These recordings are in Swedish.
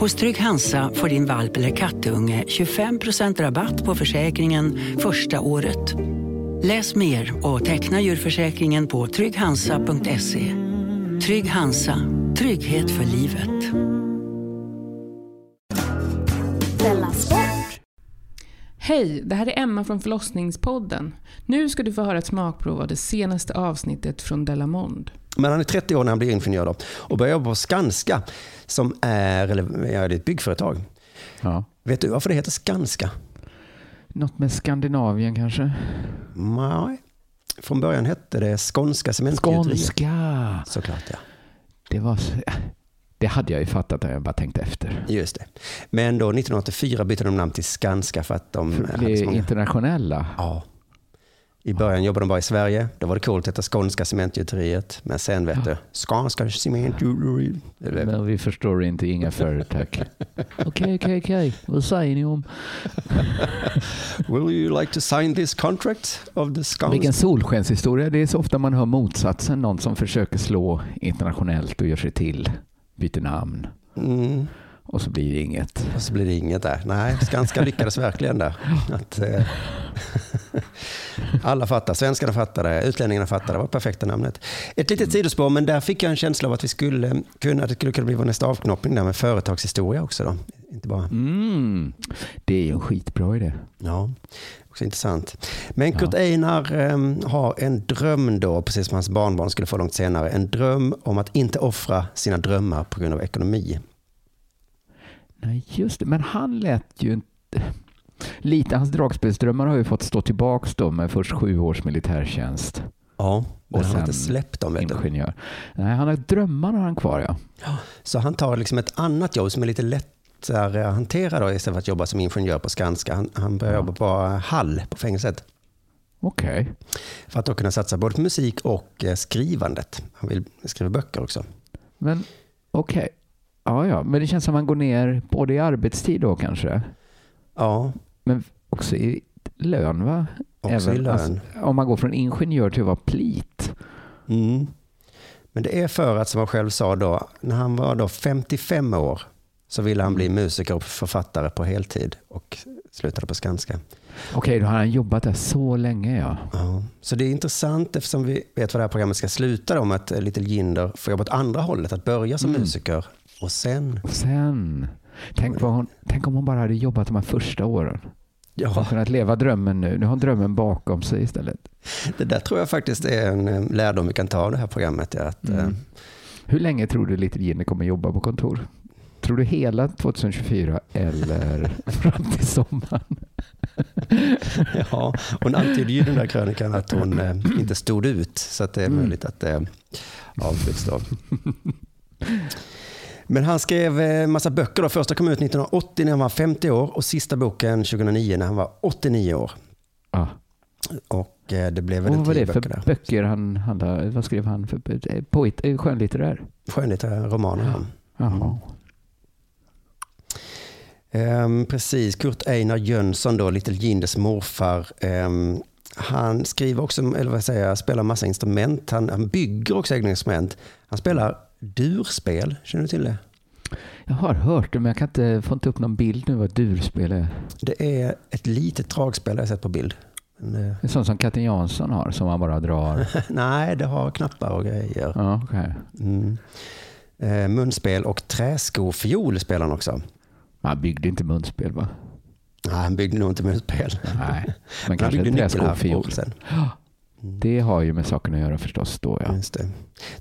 Hos Trygg Hansa får din valp eller kattunge 25% rabatt på försäkringen första året. Läs mer och teckna djurförsäkringen på trygghansa.se. Trygg Hansa, trygghet för livet. Hej, det här är Emma från förlossningspodden. Nu ska du få höra ett smakprov av det senaste avsnittet från Delamond. Men han är 30 år när han blir ingenjör då, och börjar jobba på Skanska, som är, eller, ja, det är ett byggföretag. Ja. Vet du varför det heter Skanska? Något med Skandinavien kanske? Nej. Från början hette det Skånska Cementgjuteriet. Skånska! Såklart ja. Det, var, det hade jag ju fattat om jag bara tänkte efter. Just det. Men då 1984 bytte de namn till Skanska för att de För hade så många... internationella. Ja. I början jobbade de bara i Sverige. Då var det coolt att heta Skånska Cementgjuteriet. Men sen vet du, Skånska Cementgjuteriet. Men vi förstår inte inga företag. Okej, okej, okej. Vad säger ni om? Will you like to sign this contract of the Skånska? Vilken solskenshistoria. Det är så ofta man hör motsatsen. Någon som försöker slå internationellt och gör sig till. Byter namn. Mm. Och så blir det inget. Och så blir det inget där. Nej, Skanska lyckades verkligen där. Att, eh, alla fattar, svenskarna fattade, utlänningarna fattade, det var perfekta namnet. Ett litet sidospår, men där fick jag en känsla av att vi skulle kunna, att det skulle kunna bli vår nästa avknoppning där med företagshistoria också. Då. Inte bara, Mm. Det är ju en skitbra idé. ja, också intressant. Men Kurt Einar eh, har en dröm då, precis som hans barnbarn skulle få långt senare, en dröm om att inte offra sina drömmar på grund av ekonomi. Nej, just det. Men han lät ju inte... Lite, hans dragspelsdrömmar har ju fått stå tillbaks då med först sju års militärtjänst. Ja, men Och han har inte släppt dem. Vet du. Ingenjör. Nej, han har drömmar har han kvar ja. Så han tar liksom ett annat jobb som är lite lättare att hantera då, istället för att jobba som ingenjör på Skanska. Han, han börjar jobba på Hall på fängelset. Okej. För att då kunna satsa både på musik och eh, skrivandet. Han vill skriva böcker också. Men okej. Ja, ja. Men det känns som att man går ner både i arbetstid då kanske. Ja, Men också i lön va? också i lön. alltså, om man går från ingenjör till att vara plit. Mm. Men det är för att, som han själv sa då, när han var då 55 år så ville han bli musiker och författare på heltid och slutade på Skanska. Okej, då har han jobbat där så länge ja. Ja. Så det är intressant eftersom vi vet vad det här programmet ska sluta om att eh, Little Jinder får jobba åt andra hållet, att börja som Mm. musiker och sen, Och sen, tänk, hon, tänk om hon bara hade jobbat de här första åren. Ja, har kunnat leva drömmen nu. Nu har hon drömmen bakom sig istället. det där tror jag faktiskt är en eh, lärdom vi kan ta av det här programmet. är Att, eh, Mm. Hur länge tror du Little Jinder kommer jobba på kontor? Tror du hela 2024 eller fram till sommaren? ja, hon antydde ju i den där krönikan att hon eh, inte stod ut, så att det är Mm. möjligt att det avbryts då. Men han skrev en massa böcker. Då. Första kom ut 1980 när han var 50 år och sista boken 2009 när han var 89 år. Ja. Och eh, det blev Och väl vad var det för böcker böcker han handlade? Vad skrev han för eh, poet, eh, skönlitterär? Skönlitterära romaner. Ja. Jaha. Ehm, precis, Kurt Einar Jönsson då, Little Jinders morfar. Ehm, han skriver också, eller vad säger jag, spelar massa instrument. Han, han bygger också egna instrument. Han spelar durspel, känner du till det? Jag har hört det, men jag kan inte få inte upp någon bild nu vad durspel är. Det är ett litet dragspel jag har sett på bild. Men, eh, Det är sånt som Katten Jansson har, som man bara drar. nej, det har knappar och grejer. Ja, okej. Mm. Eh, munspel och träskofiol spelar han också. Man byggde inte munspel va? Nej, han byggde nog inte munspel. Nej, men Han kanske träskofiol. Det har ju med saken att göra förstås då ja. Just det.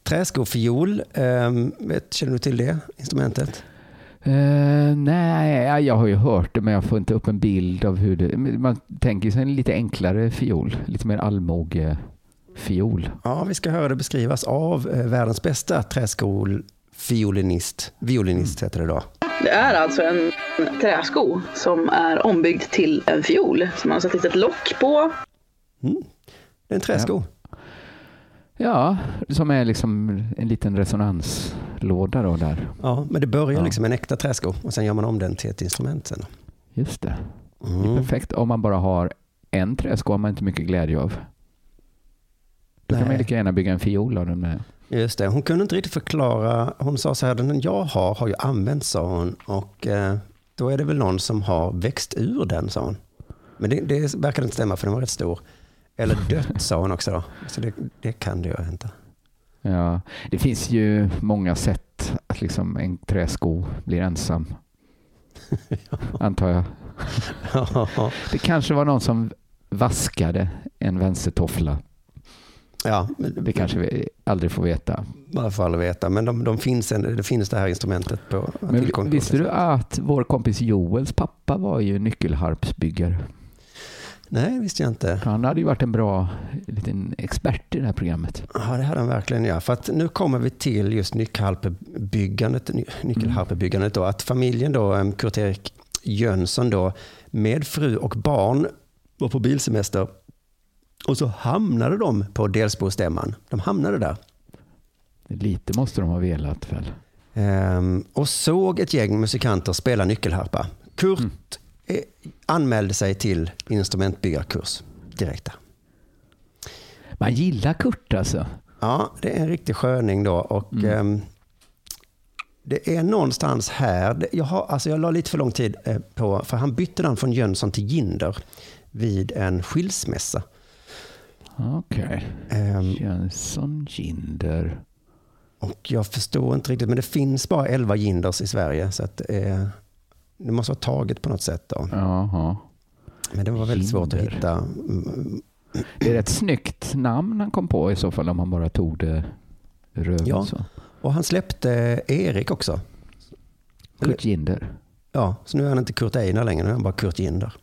Träskofiol, eh, vet, känner du till det instrumentet? Eh, nej, jag har ju hört det men jag får inte upp en bild av hur det... Man tänker sig en lite enklare fiol, lite mer allmogefiol. Ja, vi ska höra det beskrivas av eh, världens bästa träskolfiolinist. Violinist heter det då. Det är alltså en träsko som är ombyggd till en fiol som man har satt ett litet lock på. Det är en träsko. Ja, som är liksom en liten resonanslåda då där. Ja, men det börjar Ja. liksom en äkta träsko och sen gör man om den till ett instrument sen. Just det. Det är Mm. perfekt om man bara har en träsko har man inte mycket glädje av. Då kan man Nej. lika gärna bygga en fiol av den. Just det, hon kunde inte riktigt förklara. Hon sa så här, den jag har har ju använts sa hon och eh, då är det väl någon som har växt ur den sa hon. Men det, det verkar inte stämma för den var rätt stor. Eller dött sa hon också då. Så det, det kan det ju inte. Ja, det finns ju många sätt att liksom en träsko blir ensam. Antar jag. Det kanske var någon som vaskade en vänstertoffla. ja, Det kanske vi aldrig får veta. för alla att veta. Men de, de finns en, det finns det här instrumentet på. Men visste du att vår kompis Joels pappa var ju nyckelharpsbyggare? Nej, visste jag inte. Han hade ju varit en bra liten expert i det här programmet. Ja, det hade han verkligen. Ja. För att nu kommer vi till just nyckelharpebyggandet. ny- nyckelharpebyggandet då, att familjen då, em, Kurt-Erik Jönsson då, med fru och barn var på bilsemester. Och så hamnade de på Delsbostämman. De hamnade där. Lite måste de ha velat väl? Ehm, och såg ett gäng musikanter spela nyckelharpa. Kurt eh, anmälde sig till instrumentbyggarkurs direkt där. Man gillar Kurt alltså. Ja, det är en riktig sköning då. Och, ehm, det är någonstans här, jag, har, alltså jag la lite för lång tid eh, på, för han bytte namn från Jönsson till Ginder vid en skilsmässa. Okej. Ehm, Jönsson Ginder. och jag förstår inte riktigt, men det finns bara 11 Ginders i Sverige. Så att är, det måste vara taget på något sätt. Då. Jaha. Men det var väldigt svårt att hitta. Det är ett snyggt namn han kom på i så fall om han bara tog det röven Ja. så. Och han släppte Erik också. Kurt Ginder. Ja, så nu är han inte Kurt Einar längre, nu är han bara Kurt Ginder.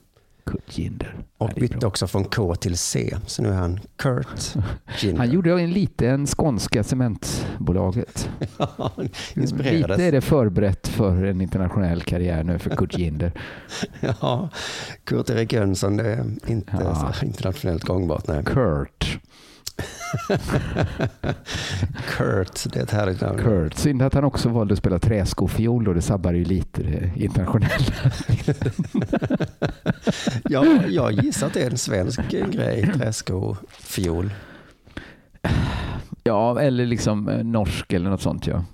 Kurt Ginder. Och bytte också från K till C, så nu är han Kurt Ginder. Han gjorde en liten skånska cementbolaget. Lite är det förberett för en internationell karriär nu för Kurt Ginder. Ja, Kurt-Erik Jönsson, det är inte Ja. så internationellt gångbart. Nej. Kurt. Kurt, det är ett härligt namn. Kurt. Synd att han också valde att spela träskofiol och det sabbar ju lite det internationella. Ja, jag gissar att det är en svensk grej, träsko, fiol. Ja, eller liksom eh, norsk eller något sånt ja.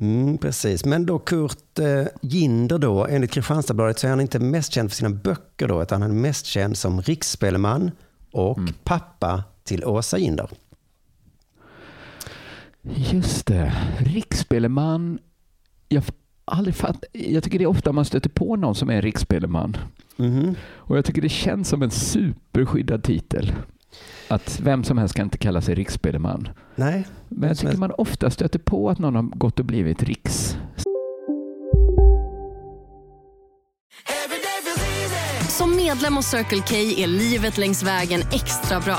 Mm, precis, men då Kurt eh, Ginder då, enligt Kristianstadsbladet så är han inte mest känd för sina böcker då, utan han är mest känd som riksspelman och pappa till Åsa Ginder. Just det. Riksspeleman. Jag, aldrig fatt, jag tycker det är ofta man stöter på någon som är en riksspeleman. Mhm. Och jag tycker det känns som en superskyddad titel. Att vem som helst kan inte kalla sig riksspeleman. Nej, Men jag tycker helst. man ofta stöter på att någon har gått och blivit riks. Som medlem hos Circle K är livet längs vägen extra bra.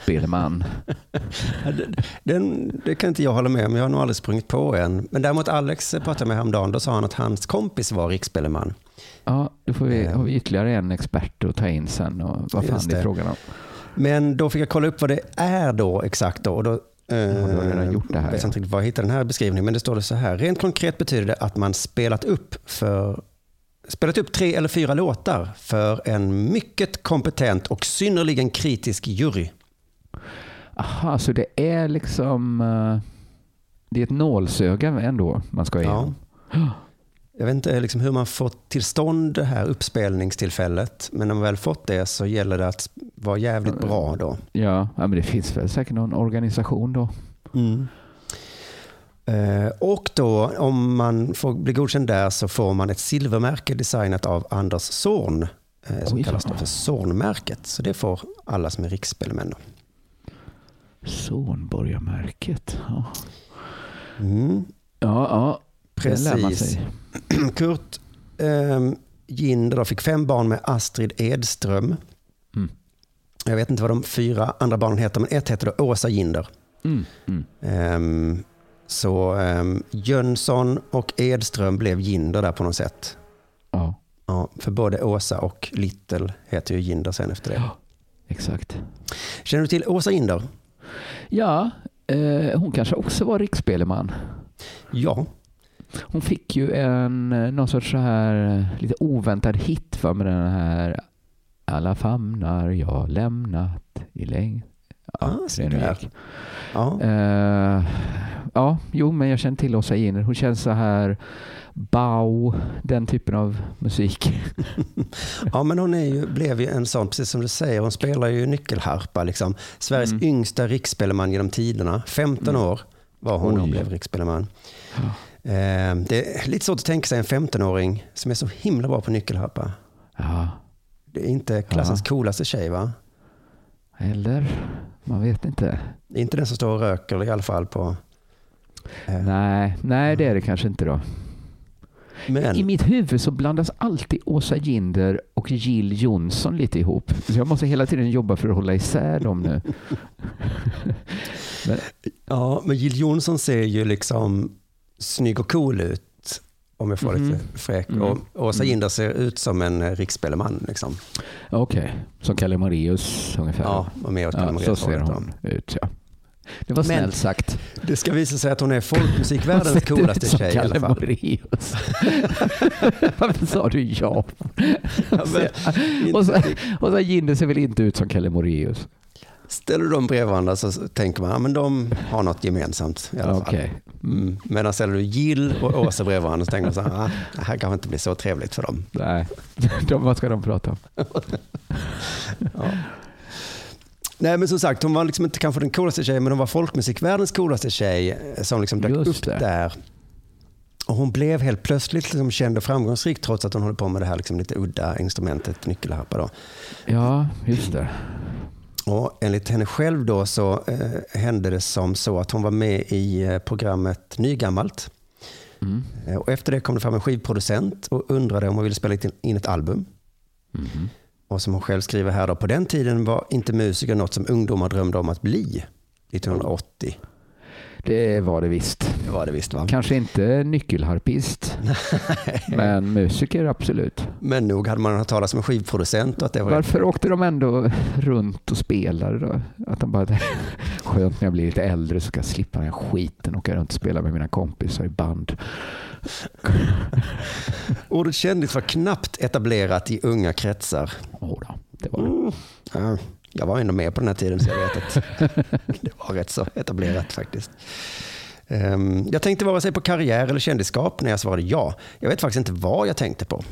Speleman. Ja, den- Den, det kan inte jag hålla med om, jag har nog aldrig sprungit på en. Men däremot Alex pratade med häromdagen, då sa han att hans kompis var riksspeleman. Ja, då får vi, Eh. har vi ytterligare en expert att ta in sen. Och vad fan det är frågan om. Men då fick jag kolla upp vad det är då exakt. Då, och då eh, gjort det här, vet ja. inte riktigt var jag hittade den här beskrivningen, men det står det så här. Rent konkret betyder det att man spelat upp för spelat upp tre eller fyra låtar för en mycket kompetent och synnerligen kritisk jury. Aha, så det är liksom... eh, Det är ett nålsöga ändå man ska igenom. Jag vet inte liksom hur man får till stånd det här uppspelningstillfället, men när man väl fått det så gäller det att vara jävligt bra då. Ja, ja, men det finns väl säkert någon organisation då. Eh, Och då, om man får bli godkänd där så får man ett silvermärke designat av Anders Zorn, eh, som Oj, kallas ja. för Zornmärket. Så det får alla som är riksspelmän. Då. Zornborgarmärket. Ja, Mm. ja, ja. Precis. Kurt eh, Ginder fick fem barn med Astrid Edström. Mm. Jag vet inte vad de fyra andra barnen heter, men ett heter då Åsa Ginder. Mm, mm. Ehm, så um, Jönsson och Edström blev Ginder där på något sätt. Ja, Ja, för både Åsa och Little heter ju Ginder sen efter det. exakt. Känner du till Åsa Ginder? Ja, eh, hon kanske också var riksspeleman. Ja. Hon fick ju en, eh, någon sorts så här eh, lite oväntad hit för med den här Alla famnar jag lämnat i längd. Ja, Ah, så där. ja. Eh, ja, jo, men jag känner till Åsa Giner. Hon känns så här Bau, den typen av musik. Ja, men hon är ju, blev ju en sån, precis som du säger, hon spelar ju nyckelharpa. Liksom. Sveriges Mm. yngsta riksspelman genom tiderna. 15 år var hon när hon blev riksspelman. Eh, det är lite svårt att tänka sig en 15-åring som är så himla bra på nyckelharpa. Ja, Det är inte klassens coolaste tjej va? eller? Man vet inte. Inte den som står och röker i alla fall på... Eh, Nej, nej, det är det kanske inte då. Men, I mitt huvud så blandas alltid Åsa Ginder och Jill Johnson lite ihop. Så jag måste hela tiden jobba för att hålla isär dem nu. ja, men Jill Johnson ser ju liksom snygg och cool ut. Om jag får Mhm. lite fräck. Mm. Och Åsa Ginder ser ut som en eh, riksspelman. Liksom. Okej, som Kalle Moraeus ungefär. Ja, och mer åt Ja, Kalle så Moraeus ser hon ut, ja. Det var snällt sagt. Det ska visa sig att hon är folkmusikvärldens coolaste tjej i alla fall. Moraeus. Varför sa du ja? Ja, men, och, så, och så Jinder ser väl inte ut som Kalle Moraeus? Ställer du dem bredvid varandra så tänker man att men de har något gemensamt i alla fall. Mm. Medan ställer du Jill och Åsa bredvid varandra så tänker man så här, ah, det här kanske inte blir så trevligt för dem. Nej, de, vad ska de prata om? Nej men som sagt, hon var liksom inte kanske den coolaste tjejen, men hon var folkmusikvärldens coolaste tjej eh, som liksom dök upp det. där. Och hon blev helt plötsligt liksom känd och framgångsrik trots att hon håller på med det här liksom lite udda instrumentet nyckelharpa. Då. Ja, just det. Och enligt henne själv då så eh, hände det som så att hon var med i eh, programmet Nygammalt. Mm. Eh, och efter det kom det fram en skivproducent och undrade om hon ville spela in ett album. Mhm. Och som hon själv skriver här då, på den tiden var inte musiker något som ungdomar drömde om att bli. 1980. Det var det visst. Det var det visst va? Kanske inte nyckelharpist, men musiker absolut. Men nog hade man hört talas om en skivproducent och att det var Varför åkte de ändå runt och spelade då? Att de bara, skönt när jag blir lite äldre så ska jag slippa den här skiten och åka runt och spela med mina kompisar i band. Ordet kändis var knappt etablerat i unga kretsar. Åh då, det var det. Mm. Ja, jag var ändå med på den här tiden så jag vet att det var rätt så etablerat faktiskt. Ehm, Jag tänkte vare sig på karriär eller kändisskap när jag svarade ja. Jag vet faktiskt inte vad jag tänkte på.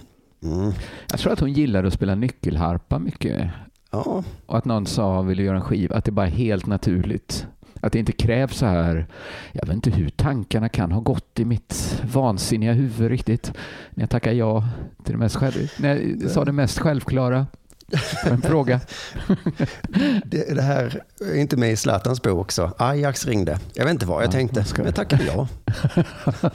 Mm. Jag tror att hon gillade att spela nyckelharpa mycket. Ja, Och att någon sa, vill du göra en skiva? Att det bara är helt naturligt. Att det inte krävs så här, jag vet inte hur tankarna kan ha gått i mitt vansinniga huvud riktigt. När jag tackar ja till det mest själv, när jag sa det mest självklara en fråga. det, det här är inte med i Zlatans bok också. Ajax ringde. Jag vet inte vad jag Ja, tänkte, jag men jag tackade ja.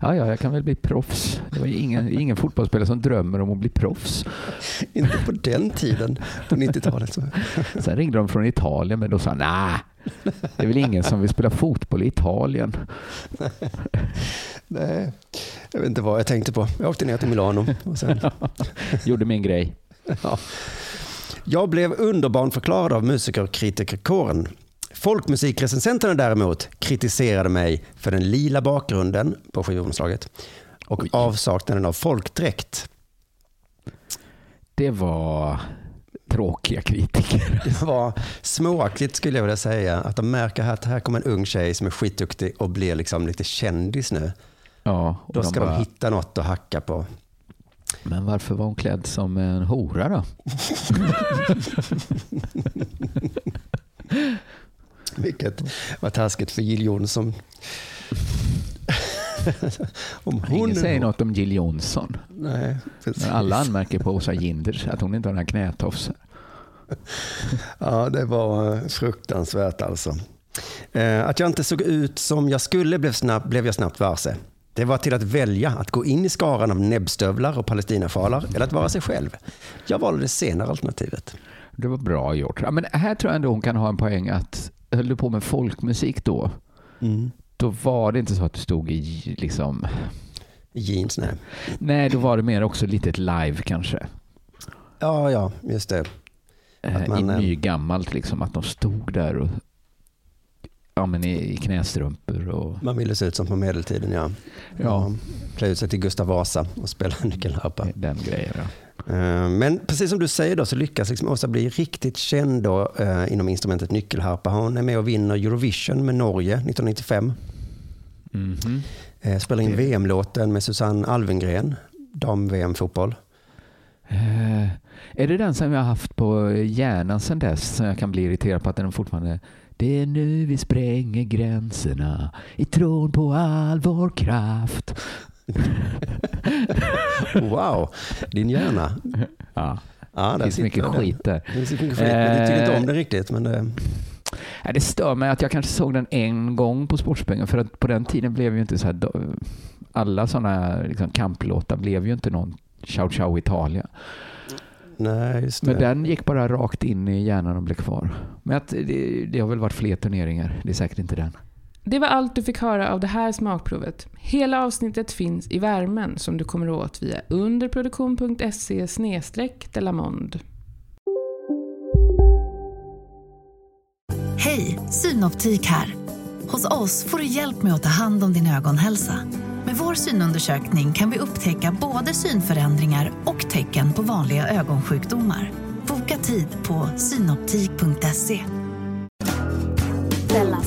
Ja, ja, jag kan väl bli proffs. Det var ingen, ingen fotbollsspelare som drömmer om att bli proffs. Inte på den tiden, på 90-talet. Så. Sen ringde de från Italien, men då sa han, nej, det är väl ingen som vill spela fotboll i Italien. Nej, jag vet inte vad jag tänkte på. Jag åkte ner till Milano och sen Gjorde min grej. Ja. Jag blev underbarnförklarad av musikerkritikerkåren. Folkmusikrecensenterna däremot kritiserade mig för den lila bakgrunden på skivomslaget och Oj. avsaknaden av folkdräkt. Det var tråkiga kritiker. Det var småaktigt skulle jag vilja säga. Att de märker att här kommer en ung tjej som är skitduktig och blir liksom lite kändis nu. Ja, och Då ska de, bara, hitta något att hacka på. Men varför var hon klädd som en hora då? Vilket var taskigt för Jill Johnson. Om hon Ingen säger något om Jill Johnson. Nej, precis. Men alla anmärker på Åsa Ginders att hon inte har några knätofsar. Ja, det var eh, fruktansvärt alltså. Eh, Att jag inte såg ut som jag skulle blev, snabb, blev jag snabbt varse. Det var till att välja att gå in i skaran av näbbstövlar och palestinafalar eller att vara sig själv. Jag valde det senare alternativet. Det var bra gjort. Ja, men här tror jag ändå hon kan ha en poäng att höll du på med folkmusik då, då var det inte så att du stod i liksom... Jeans, nej. Nej, då var det mer också lite ett live kanske. Ja, ja, just det. Eh, man, I eh, nygammalt liksom, att de stod där och ja, men i, i knästrumpor och Man ville se ut som på medeltiden, ja. Ja. Klä ut sig till Gustav Vasa och spela nyckelharpa. den grejen. Ja. Eh, Men precis som du säger då så lyckas liksom Åsa bli riktigt känd då, eh, inom instrumentet nyckelharpa. Hon är med och vinner Eurovision med Norge 1995. Mhm. Eh, Spelar in VM-låten med Susanne Alvengren, dam-VM-fotboll. Eh, är det den som jag har haft på hjärnan sedan dess som jag kan bli irriterad på att den fortfarande det är nu vi spränger gränserna i tron på all vår kraft. Wow, din hjärna. Ja, Ja, det finns mycket skit där. Det finns mycket skit, men du tycker inte om den riktigt. Men det, Nej, det stör mig att jag kanske såg den en gång på Sportspengen för att på den tiden blev ju inte så här, alla sådana liksom kamplåtar blev ju inte någon Ciao Ciao Italia. nej, just det. Men den gick bara rakt in i hjärnan och blev kvar. Men att det, det har väl varit fler turneringar, det är säkert inte den. Det var allt du fick höra av det här smakprovet. Hela avsnittet finns i värmen som du kommer åt via underproduktion.se delamond. Hej, Synoptik här. Hos oss får du hjälp med att ta hand om din ögonhälsa. Med vår synundersökning kan vi upptäcka både synförändringar och tecken på vanliga ögonsjukdomar. Boka tid på synoptik.se. Della.